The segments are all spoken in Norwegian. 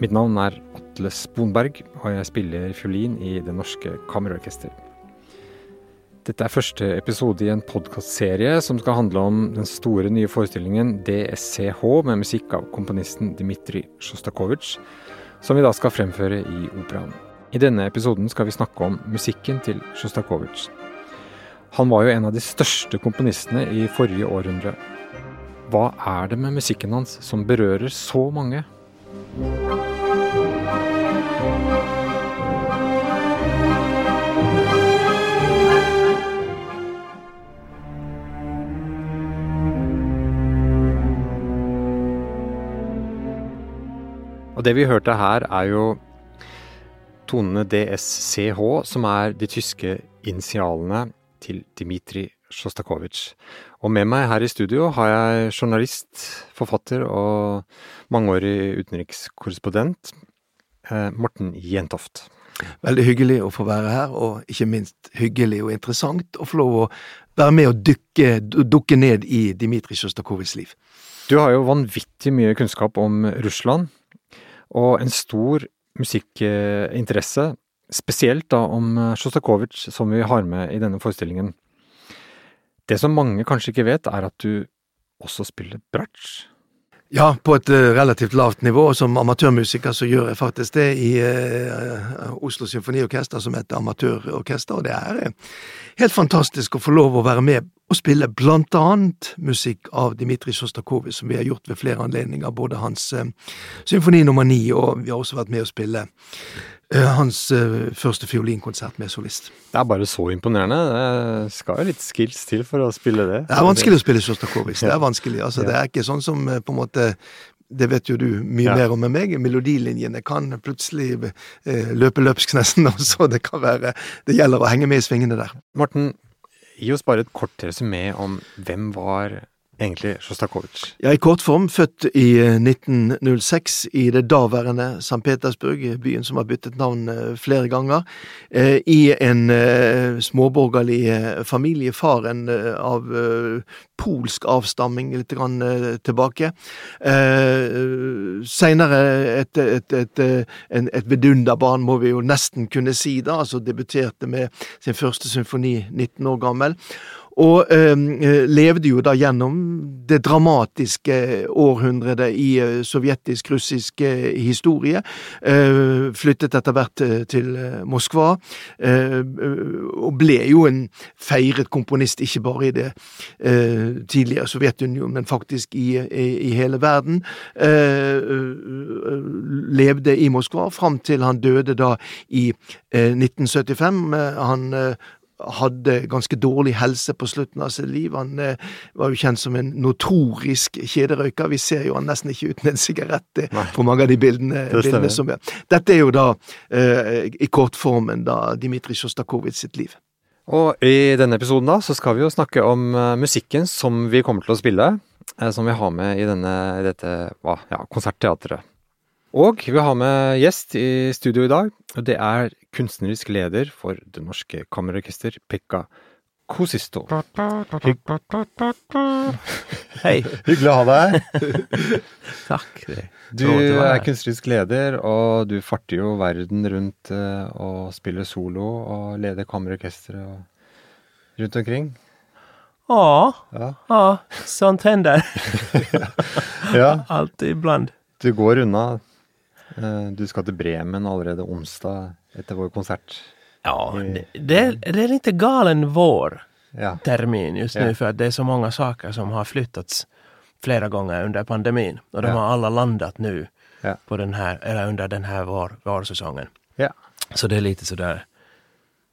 Mitt navn er Atle Sponberg, og jeg spiller fiolin i Det Norske Kammerorkester. Dette er første episode i en podkastserie som skal handle om den store nye forestillingen DSCH med musikk av komponisten Dmitrij Sjostakovitsj, som vi da skal fremføre i operaen. I denne episoden skal vi snakke om musikken til Sjostakovitsj. Han var jo en av de største komponistene i forrige århundre. Hva er det med musikken hans som berører så mange? Og det vi hørte her, er jo tonene DSCH, som er de tyske initialene til Dmitrij Sjostakovitsj. Og med meg her i studio har jeg journalist, forfatter og mangeårig utenrikskorrespondent eh, Morten Jentoft. Veldig hyggelig å få være her, og ikke minst hyggelig og interessant å få lov å være med og dukke, dukke ned i Dmitrij Sjostakovitsjs liv. Du har jo vanvittig mye kunnskap om Russland og en stor musikkinteresse, spesielt da om Sjostakovitsj, som vi har med i denne forestillingen. Det som mange kanskje ikke vet, er at du også spiller bratsj. Ja, på et uh, relativt lavt nivå. Som amatørmusiker så gjør jeg faktisk det i uh, Oslo Symfoniorkester, som heter et amatørorkester, og det er uh, helt fantastisk å få lov å være med og spille blant annet musikk av Dmitrij Sjostakovitsj, som vi har gjort ved flere anledninger, både hans symfoni nummer ni, og vi har også vært med å spille hans første fiolinkonsert med solist. Det er bare så imponerende. Det skal jo litt skills til for å spille det. Det er vanskelig å spille Sjostakovitsj. Det er vanskelig. Altså, Det er ikke sånn som på en måte det vet jo du mye ja. mer om enn meg. Melodilinjene kan plutselig eh, løpe løpsk nesten, så det kan være Det gjelder å henge med i svingene der. Morten, gi oss bare et kort resymé om hvem var egentlig Sjostakovitsj? Ja, i kort form, født i 1906 i det daværende St. Petersburg, byen som har byttet navn flere ganger, i en småborgerlig familie. Faren av polsk avstamming litt grann tilbake. Seinere et, et, et, et vidunderbarn, må vi jo nesten kunne si, da. Altså debuterte med sin første symfoni 19 år gammel. Og eh, levde jo da gjennom det dramatiske århundret i eh, sovjetisk-russisk eh, historie. Eh, flyttet etter hvert eh, til Moskva, og ble jo en feiret komponist, ikke bare i det tidligere Sovjetunionen, men faktisk i, i, i hele verden. levde i Moskva fram til han døde da i 1975. Han hadde ganske dårlig helse på slutten av sitt liv. Han eh, var jo kjent som en notorisk kjederøyker. Vi ser jo han nesten ikke uten en sigarett eh, på mange av de bildene, bildene som er. Dette er jo da eh, i kortformen da Dmitrij Sjostakovitsj sitt liv. Og i denne episoden da, så skal vi jo snakke om uh, musikken som vi kommer til å spille. Uh, som vi har med i denne, dette ja, konsertteatret. Og vi har med gjest i studio i dag, og det er kunstnerisk leder for Det Norske Kammerorkester, Pekka Kosisto. Hei. Hyggelig å ha deg. Takk. Du er kunstnerisk leder, og du farter jo verden rundt og spiller solo og leder kammerorkesteret rundt omkring. Åh, ja. ja. Sånt hender. ja. Alltid iblant. Du går unna du skal til Bremen allerede onsdag etter vår konsert. Ja, det, det, det är lite galen vår ja. termin just nu ja. för att det är så många saker som har flyttats flera gånger under pandemin. Och de ja. har alla landat nu på den här, eller under den här vår, vårsäsongen. Ja. Så det är lite sådär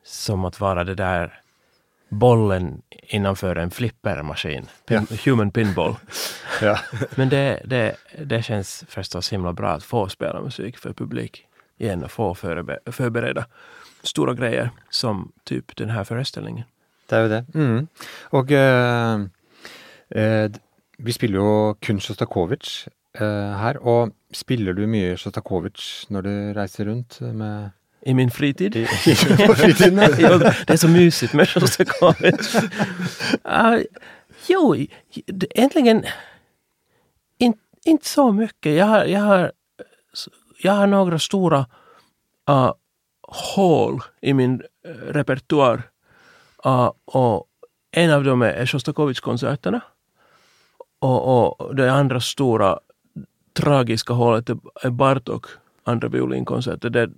som att vara det där bollen innanför en flippermaskin. Pin. Human pinball. ja. Men det, det, det känns förstås himla bra att få spela musik för publik igen for få forberede store greier, som typ den forestillingen. föreställningen. Det er jo det. Mm. Og eh, eh, vi spiller jo kun Sjostakovitsj eh, her. Og spiller du mye Sjostakovitsj når du reiser rundt med i min fritid. I, på fritiden, ja. det er så mysigt med Sjostakovitsj. uh, jo, egentlig inte, inte så mye. Jeg har, jeg har jag har några stora uh, hål i min uh, repertoar. Uh, och en av dem är Sjostakovitj-konserterna. Och, och det andra stora tragiska hålet är Bartok, andra violinkonserter. Det är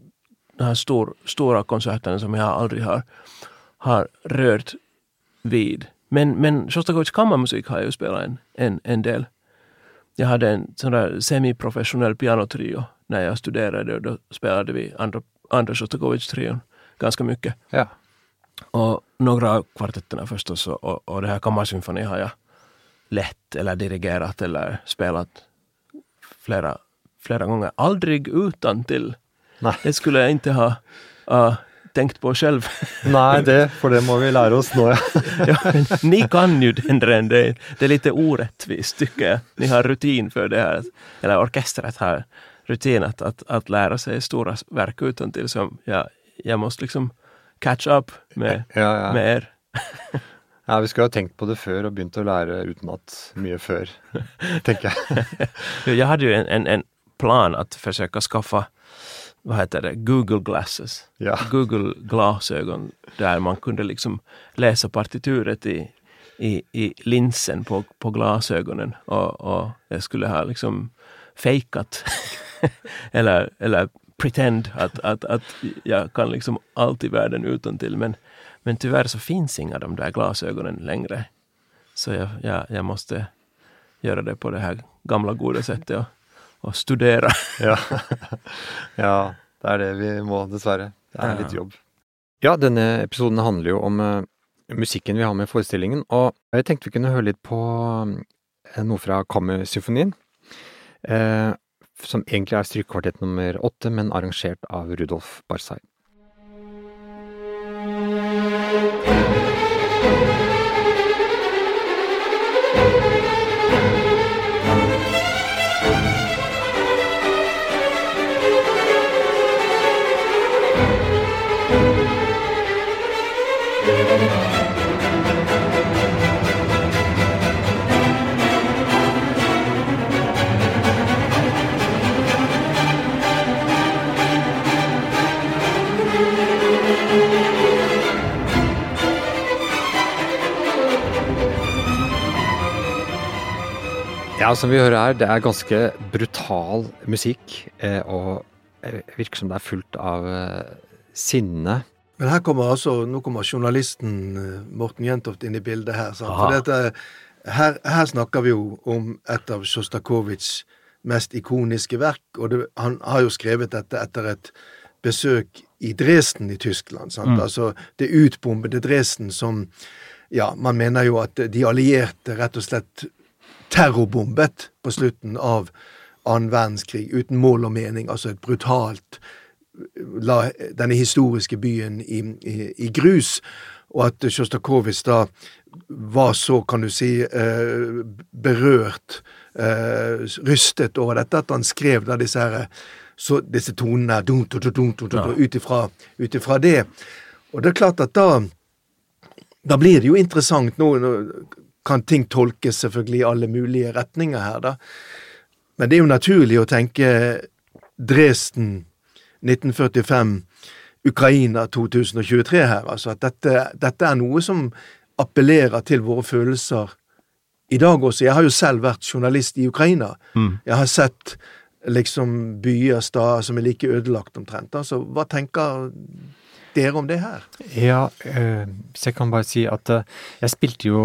de här stor, stora konserterna som jag aldrig har, har rört vid. Men, men Sjostakovitjs kammarmusik har jag ju spelat en, en, en del. Jag hade en sån där semiprofessionell pianotrio när jag studerade och då spelade vi andra, andra Sjostakovitj-trion ganska mycket. Ja. Och några av kvartetterna förstås och, och, och det här kammarsymfoni har jag lett eller dirigerat eller spelat flera, flera gånger. Aldrig utan till. Nej. Det skulle jag inte ha uh, tänkt på själv. Nej, det, för det må vi lära oss nu. ja, ni kan ju den redan. Det, det är lite orättvist tycker jag. Ni har rutin för det här. Eller orkestret har rutin att, att, att lära sig stora verk utan till som jag, jag måste liksom catch up med, ja, ja. med er. Ja, vi skulle ha tänkt på det før og begynt å lære utenat mye før, tenker jeg. jag hade ju en, en, en, plan att försöka skaffa vad heter det, Google glasses. Ja. Google glasögon där man kunde liksom läsa partituret i, i, i linsen på, på glasögonen och, och jag skulle ha liksom fejkat eller, eller pretend att, att, att jag kan liksom allt i världen utantill. men men tyvärr så finns inga de där glasögonen längre. Så jag, jag, jag måste göra det på det här gamla goda sättet och, och studera. ja. ja, det är det vi må, dessverre. Det er ja. litt jobb. Ja, denne episoden handler jo om uh, musikken vi har med forestillingen, og jeg tenkte vi kunne høre litt på uh, noe fra Kammersymfonien. Uh, som egentlig er strykekvartett nummer åtte, men arrangert av Rudolf Barzai. Ja, som vi hører her, det er ganske brutal musikk. Eh, og virker som det er fullt av eh, sinne. Men her kommer altså, nå kommer journalisten eh, Morten Jentoft inn i bildet her. For dette, her, her, snakker vi jo om et av Sjostakovitsjs mest ikoniske verk. Og det, han har jo skrevet dette etter et besøk i Dresden i Tyskland. Mm. Altså det utbombede Dresden som Ja, man mener jo at de allierte rett og slett terrorbombet på slutten av annen verdenskrig, uten mål og mening. Altså et brutalt La denne historiske byen i, i, i grus. Og at Sjostakovitsj da var så, kan du si, eh, berørt, eh, rystet over dette, at han skrev da disse her så disse tonene ut ifra det. Og det er klart at da da blir det jo interessant nå kan ting tolkes selvfølgelig i alle mulige retninger her, da. Men det er jo naturlig å tenke Dresden 1945, Ukraina 2023 her. Altså at dette, dette er noe som appellerer til våre følelser i dag også. Jeg har jo selv vært journalist i Ukraina. Mm. Jeg har sett liksom byer, steder som er like ødelagt omtrent. Altså, hva tenker dere om det her? Ja, øh, så jeg kan bare si at øh, jeg spilte jo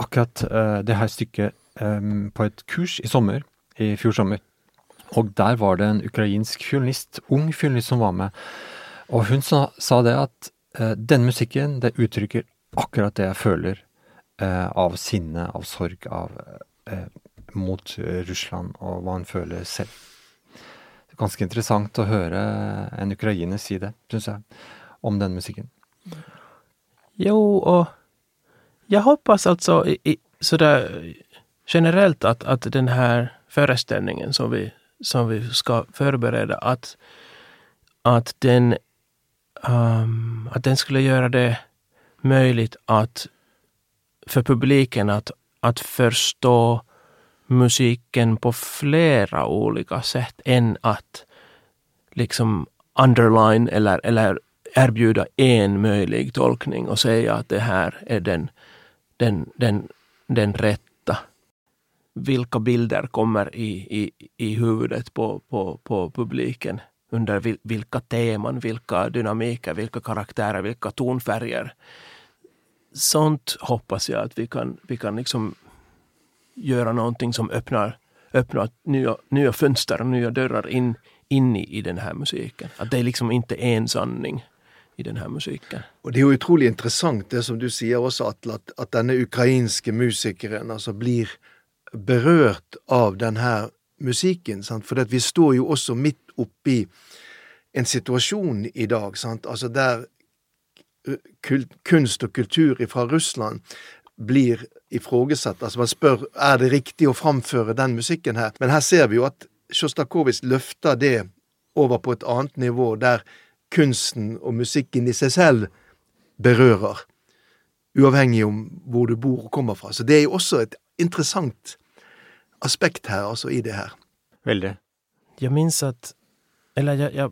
akkurat uh, det her stykket um, på et kurs i sommer, i fjor sommer. Og der var det en ukrainsk fiolinist, ung fiolinist, som var med. Og hun sa, sa det at uh, denne musikken, det uttrykker akkurat det jeg føler uh, av sinne, av sorg, av mot Russland, og hva hun føler selv. Ganske interessant å høre en ukrainer si det, syns jeg, om den musikken. Jo, og jag hoppas alltså i, i, sådär generellt att, att den här föreställningen som vi, som vi ska förbereda, att, att, den, um, att den skulle göra det möjligt att för publiken att, att förstå musiken på flera olika sätt än att liksom underline eller, eller erbjuda en möjlig tolkning och säga att det här är den, den, den, den rätta. Vilka bilder kommer i, i, i huvudet på, på, på publiken? Under vilka teman, vilka dynamiker, vilka karaktärer, vilka tonfärger. Sånt hoppas jag att vi kan, vi kan liksom göra någonting som öppnar, öppnar nya, nya fönster och nya dörrar in, in i, i den här musiken. Att det är liksom inte en sanning i denne musikken. Og det er jo utrolig interessant det som du sier også, Atle, at, at, denne ukrainske musikeren altså blir berørt av denne musikken. Sant? For vi står jo også midt oppi en situasjon i dag sant? Altså der kunst og kultur fra Russland blir ifrågesatt. Altså man spør er det riktig å framføre den musikken her. Men her ser vi jo at Sjostakovitsj løfter det over på et annet nivå, der kunsten og musikken i seg selv berører. Uavhengig om hvor du bor og kommer fra. Så det er jo også et interessant aspekt her, altså i det her. Veldig. Jeg minns at Eller jeg, jeg,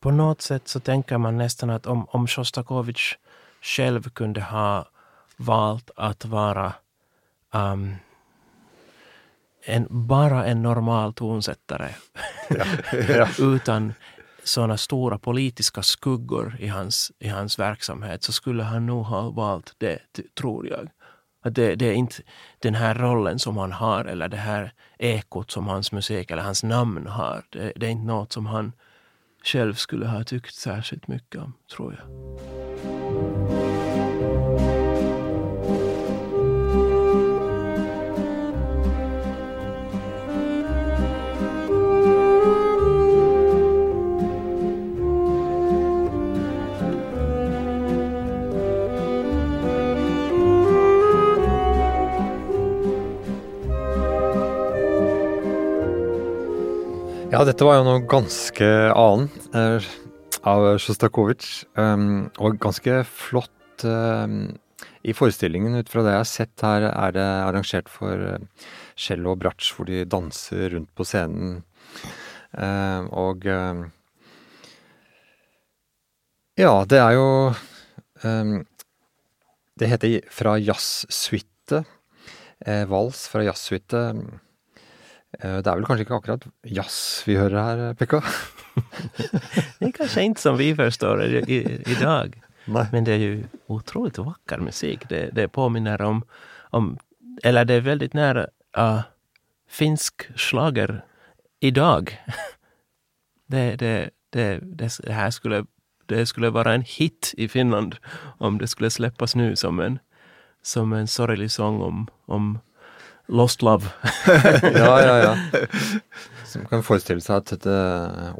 på något sätt så tänker man nästan att om, om Sjostakovitj själv kunde ha valt att vara um, en, bara en normal tonsättare ja, ja. utan sådana stora politiska skuggor i hans, i hans verksamhet så skulle han nog ha valt det, tror jag. Att det, det, är inte den här rollen som han har eller det här ekot som hans musik eller hans namn har. Det, det är inte något som han själv skulle ha tyckt särskilt mycket om, tror jag. Ja, dette var jo noe ganske annet eh, av Sjostakovitsj. Um, og ganske flott um, i forestillingen. Ut fra det jeg har sett her, er det arrangert for uh, cello og bratsj, hvor de danser rundt på scenen. Uh, og um, Ja, det er jo um, Det heter fra jazzsuite. Eh, vals fra jazzsuite. Eh, det er vel kanskje ikke akkurat jazz vi hører her, Pekka? det er kanskje ikke som vi forstår det i, i dag. Nei. Men det er jo utrolig vacker musikk. Det, det påminner om, om Eller det er veldig nær uh, finsk slager i dag. det, det, det, det, här skulle, det skulle være en hit i Finland om det skulle slippes nå som en, som en sorglig sång om, om Lost Love. ja, ja, ja. Som kan forestille seg at dette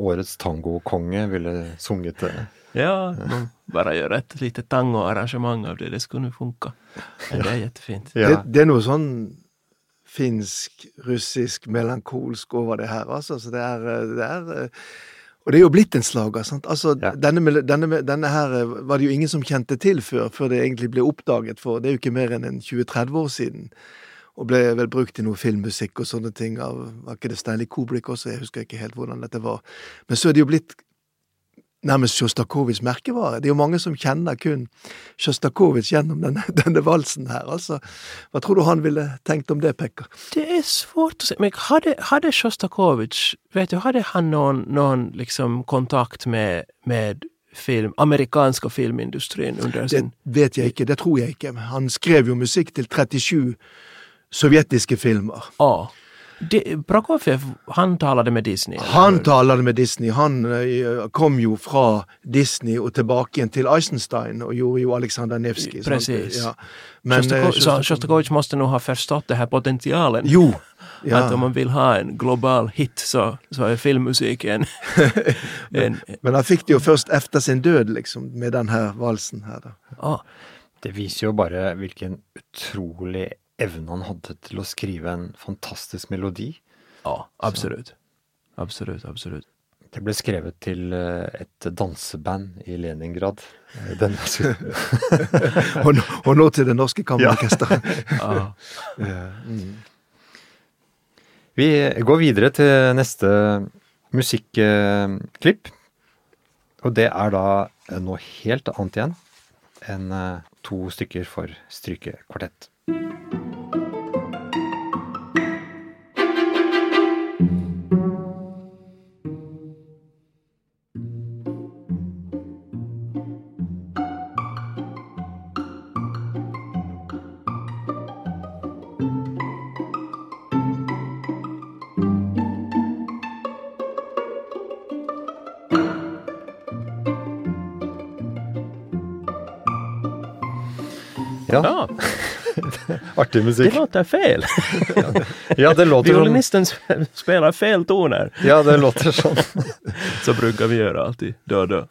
årets tangokonge ville sunget det. Ja, bare gjøre et lite tangoarrangement av det. Det skulle funka. Men Det er jettefint. Ja. Det, det, er noe sånn finsk, russisk, melankolsk over det her, altså. Så det er, det er og det er jo blitt en slager. sant? Altså, ja. denne, denne, denne, her var det jo ingen som kjente til før, før det egentlig ble oppdaget, for det er jo ikke mer enn 20-30 år siden. Og ble vel brukt i noe filmmusikk og sånne ting av Var ikke det Stanley Kubrick også? Jeg husker ikke helt hvordan dette var. Men så er det jo blitt nærmest Sjostakovitsjs merkevare. Det er jo mange som kjenner kun Sjostakovitsj gjennom denne, denne, valsen her. Altså, hva tror du han ville tenkt om det, Pekka? Det er svårt å si. Men hadde, hadde Sjostakovitsj vet du, hadde han noen, noen liksom kontakt med, med film, amerikanske filmindustrien under sin Det vet jeg ikke, det tror jeg ikke. Han skrev jo musikk til 37 sovjetiske filmer. Ja. Prokofjev, han talte med Disney? Han talte med Disney. Han uh, kom jo fra Disney og tilbake igjen til Eisenstein og gjorde jo Aleksandr Nevskij. Precis. Ja. Men, Sjostakovitsj måtte nå ha forstått det her potentialen. Jo. Ja. At om man vil ha en global hit så, så er filmmusikk en, en... Men han fikk det jo først etter sin død, liksom, med den her valsen her. Da. Ah. Det viser jo bare hvilken utrolig evnen han hadde til å skrive en fantastisk melodi. Ja, absolutt. Absolutt, absolutt. Det ble skrevet til eh, et danseband i Leningrad. Eh, og, nå, og, nå, til Det Norske Kammerorkesteret. Ja. mm. Vi går videre til neste musikklipp. Og det er da noe helt annet igjen enn to stykker for strykekvartett. Ja. Artig musikk. Det låter fel. ja, det låter Violinisten spelar fel toner. Ja, det låter sånn. Så bruker vi gjøre alltid, Dø, dø.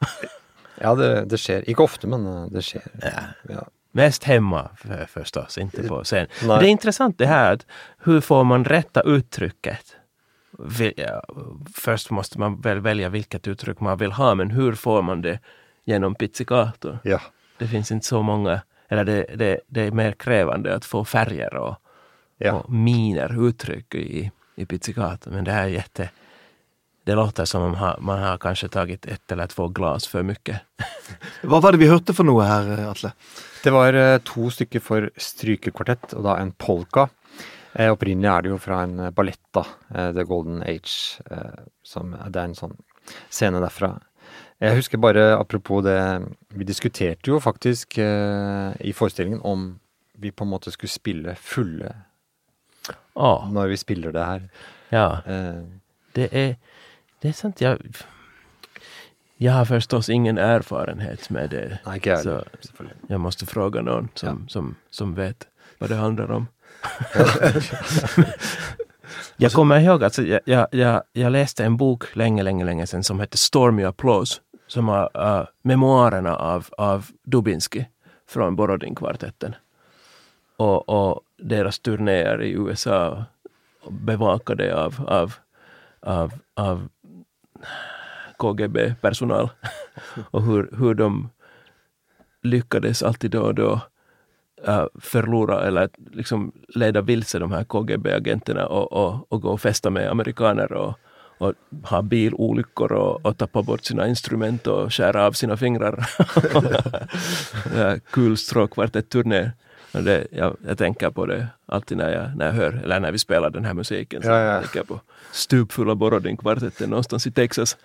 Ja, det, det, skjer. Ikke ofte, men eh, det skjer. Ja. ja. Mest hemma förstås, inte på scen. Det är intressant det här att hur får man rätta uttrycket? Först måste man väl välja vilket uttryck man vill ha, men hur får man det genom pizzicato? Ja. Det finns inte så många eller det, det, det er mer krevende å få färger och, ja. och miner, uttryck i, i pizzicato. Men det här är jätte... Det låter som om man har, kanskje tatt kanske ett eller två glas for mye. Hva var det vi hørte for noe her, Atle? Det var eh, to stykker for strykekvartett, og da en polka. Eh, opprinnelig er det jo fra en ballett, da. Eh, The Golden Age. Eh, som, det er en sånn scene derfra. Jeg husker bare, apropos det Vi diskuterte jo faktisk eh, i forestillingen om vi på en måte skulle spille fulle ah. når vi spiller det her. Ja. Eh. Det er Det er sant, jeg Jeg har forstås ingen erfarenhet med det. Nei, ikke jeg, så jeg måtte spørre noen som, ja. som, som vet hva det handler om. jeg kommer ihåg, altså, jeg, jeg, jeg jag läste en bok lenge, lenge, lenge siden som heter Stormy Applause som har uh, memoarerna av, av Dubinsky från Borodin-kvartetten. Och, och deras turnéer i USA bevakade av, av, av, av KGB-personal. och hur, hur de lyckades alltid då och då uh, förlora eller liksom leda vilse de här KGB-agenterna och, och, och gå och festa med amerikaner och, och ha bilolyckor och, och tappa bort sina instrument och skära av sina fingrar. Kulstråkkvartett-turné. Det, jag, jag, tänker på det alltid när jag, när jag hör, eller när vi spelar den här musiken. Så ja, ja. Jag tänker på stupfulla Borodin-kvartetten någonstans i Texas.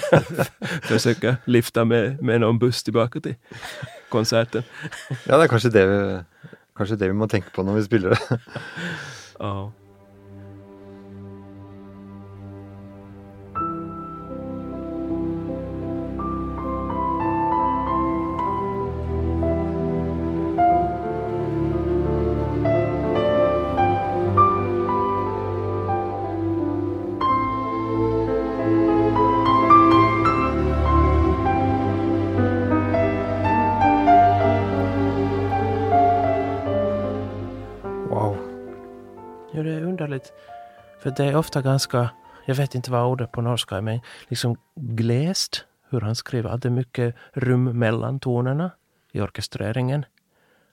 Försöka lifta med, med någon buss tillbaka till konserten. Ja, det är kanske det vi, kanske det vi må tänka på när vi spelar. ja. För det er ofte ganske Jeg vet ikke hva ordet på norsk er, men liksom glest hvordan han skriver. At det er mye rom mellom tonene i orkestreringen.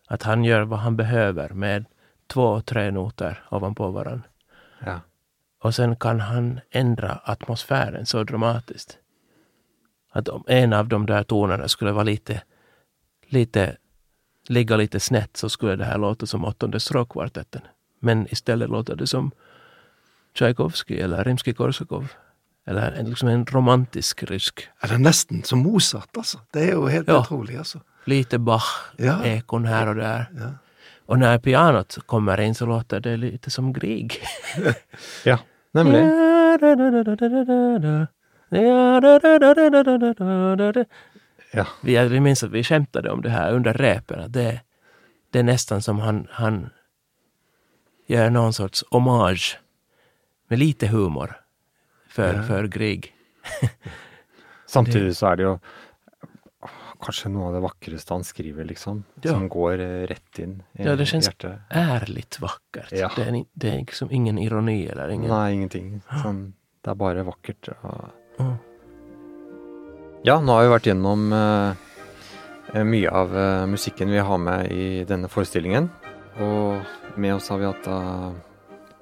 At han gjør hva han behøver med två, tre noter ovanpå hverandre. Ja. Og sen kan han endre atmosfæren så dramatisk. At om en av de der tonene skulle vara lite, lite, ligga lite snett så skulle det här låta som åttonde stråkkvartetten. Men istället låter det som Tchaikovsky eller Rimskij-Korsakov. Eller en, liksom en romantisk rysk. Eller nesten som Mozart, altså. Det er jo helt ja. utrolig, altså. Lite Bach-ekon ja. her og der. Ja. Og når pianot kommer inn, så låter det lite som Grieg. ja, nemlig. Ja. Vi, vi minns at vi skämtade om det her under repen. Det, det er nesten som han, han gjør noen sorts hommage med lite humor för, ja. för Grieg. Samtidig så er det jo kanskje noe av det vakreste han skriver, liksom. Ja. Som går rett inn i i Ja, det kjennes hjärtat. vakkert. vackert. Ja. Det, er, det er, liksom ingen ironi eller ingen... Nei, ingenting. Sånn, det er bare vakkert. Mm. Ja, nå har vi vært gjennom uh, mye av uh, musikken vi har med i denne forestillingen. Og med oss har vi hatt uh,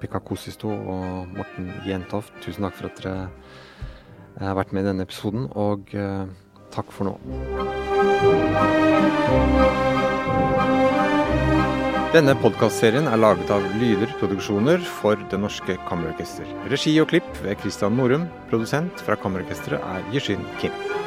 Pekka Kosisto og Morten Jentoft, tusen takk for at dere har vært med i denne episoden. Og takk for nå. Denne podkastserien er laget av Lyder Produksjoner for Det Norske Kammerorkester. Regi og klipp ved Christian Norum. Produsent fra Kammerorkesteret er Gishin Kim.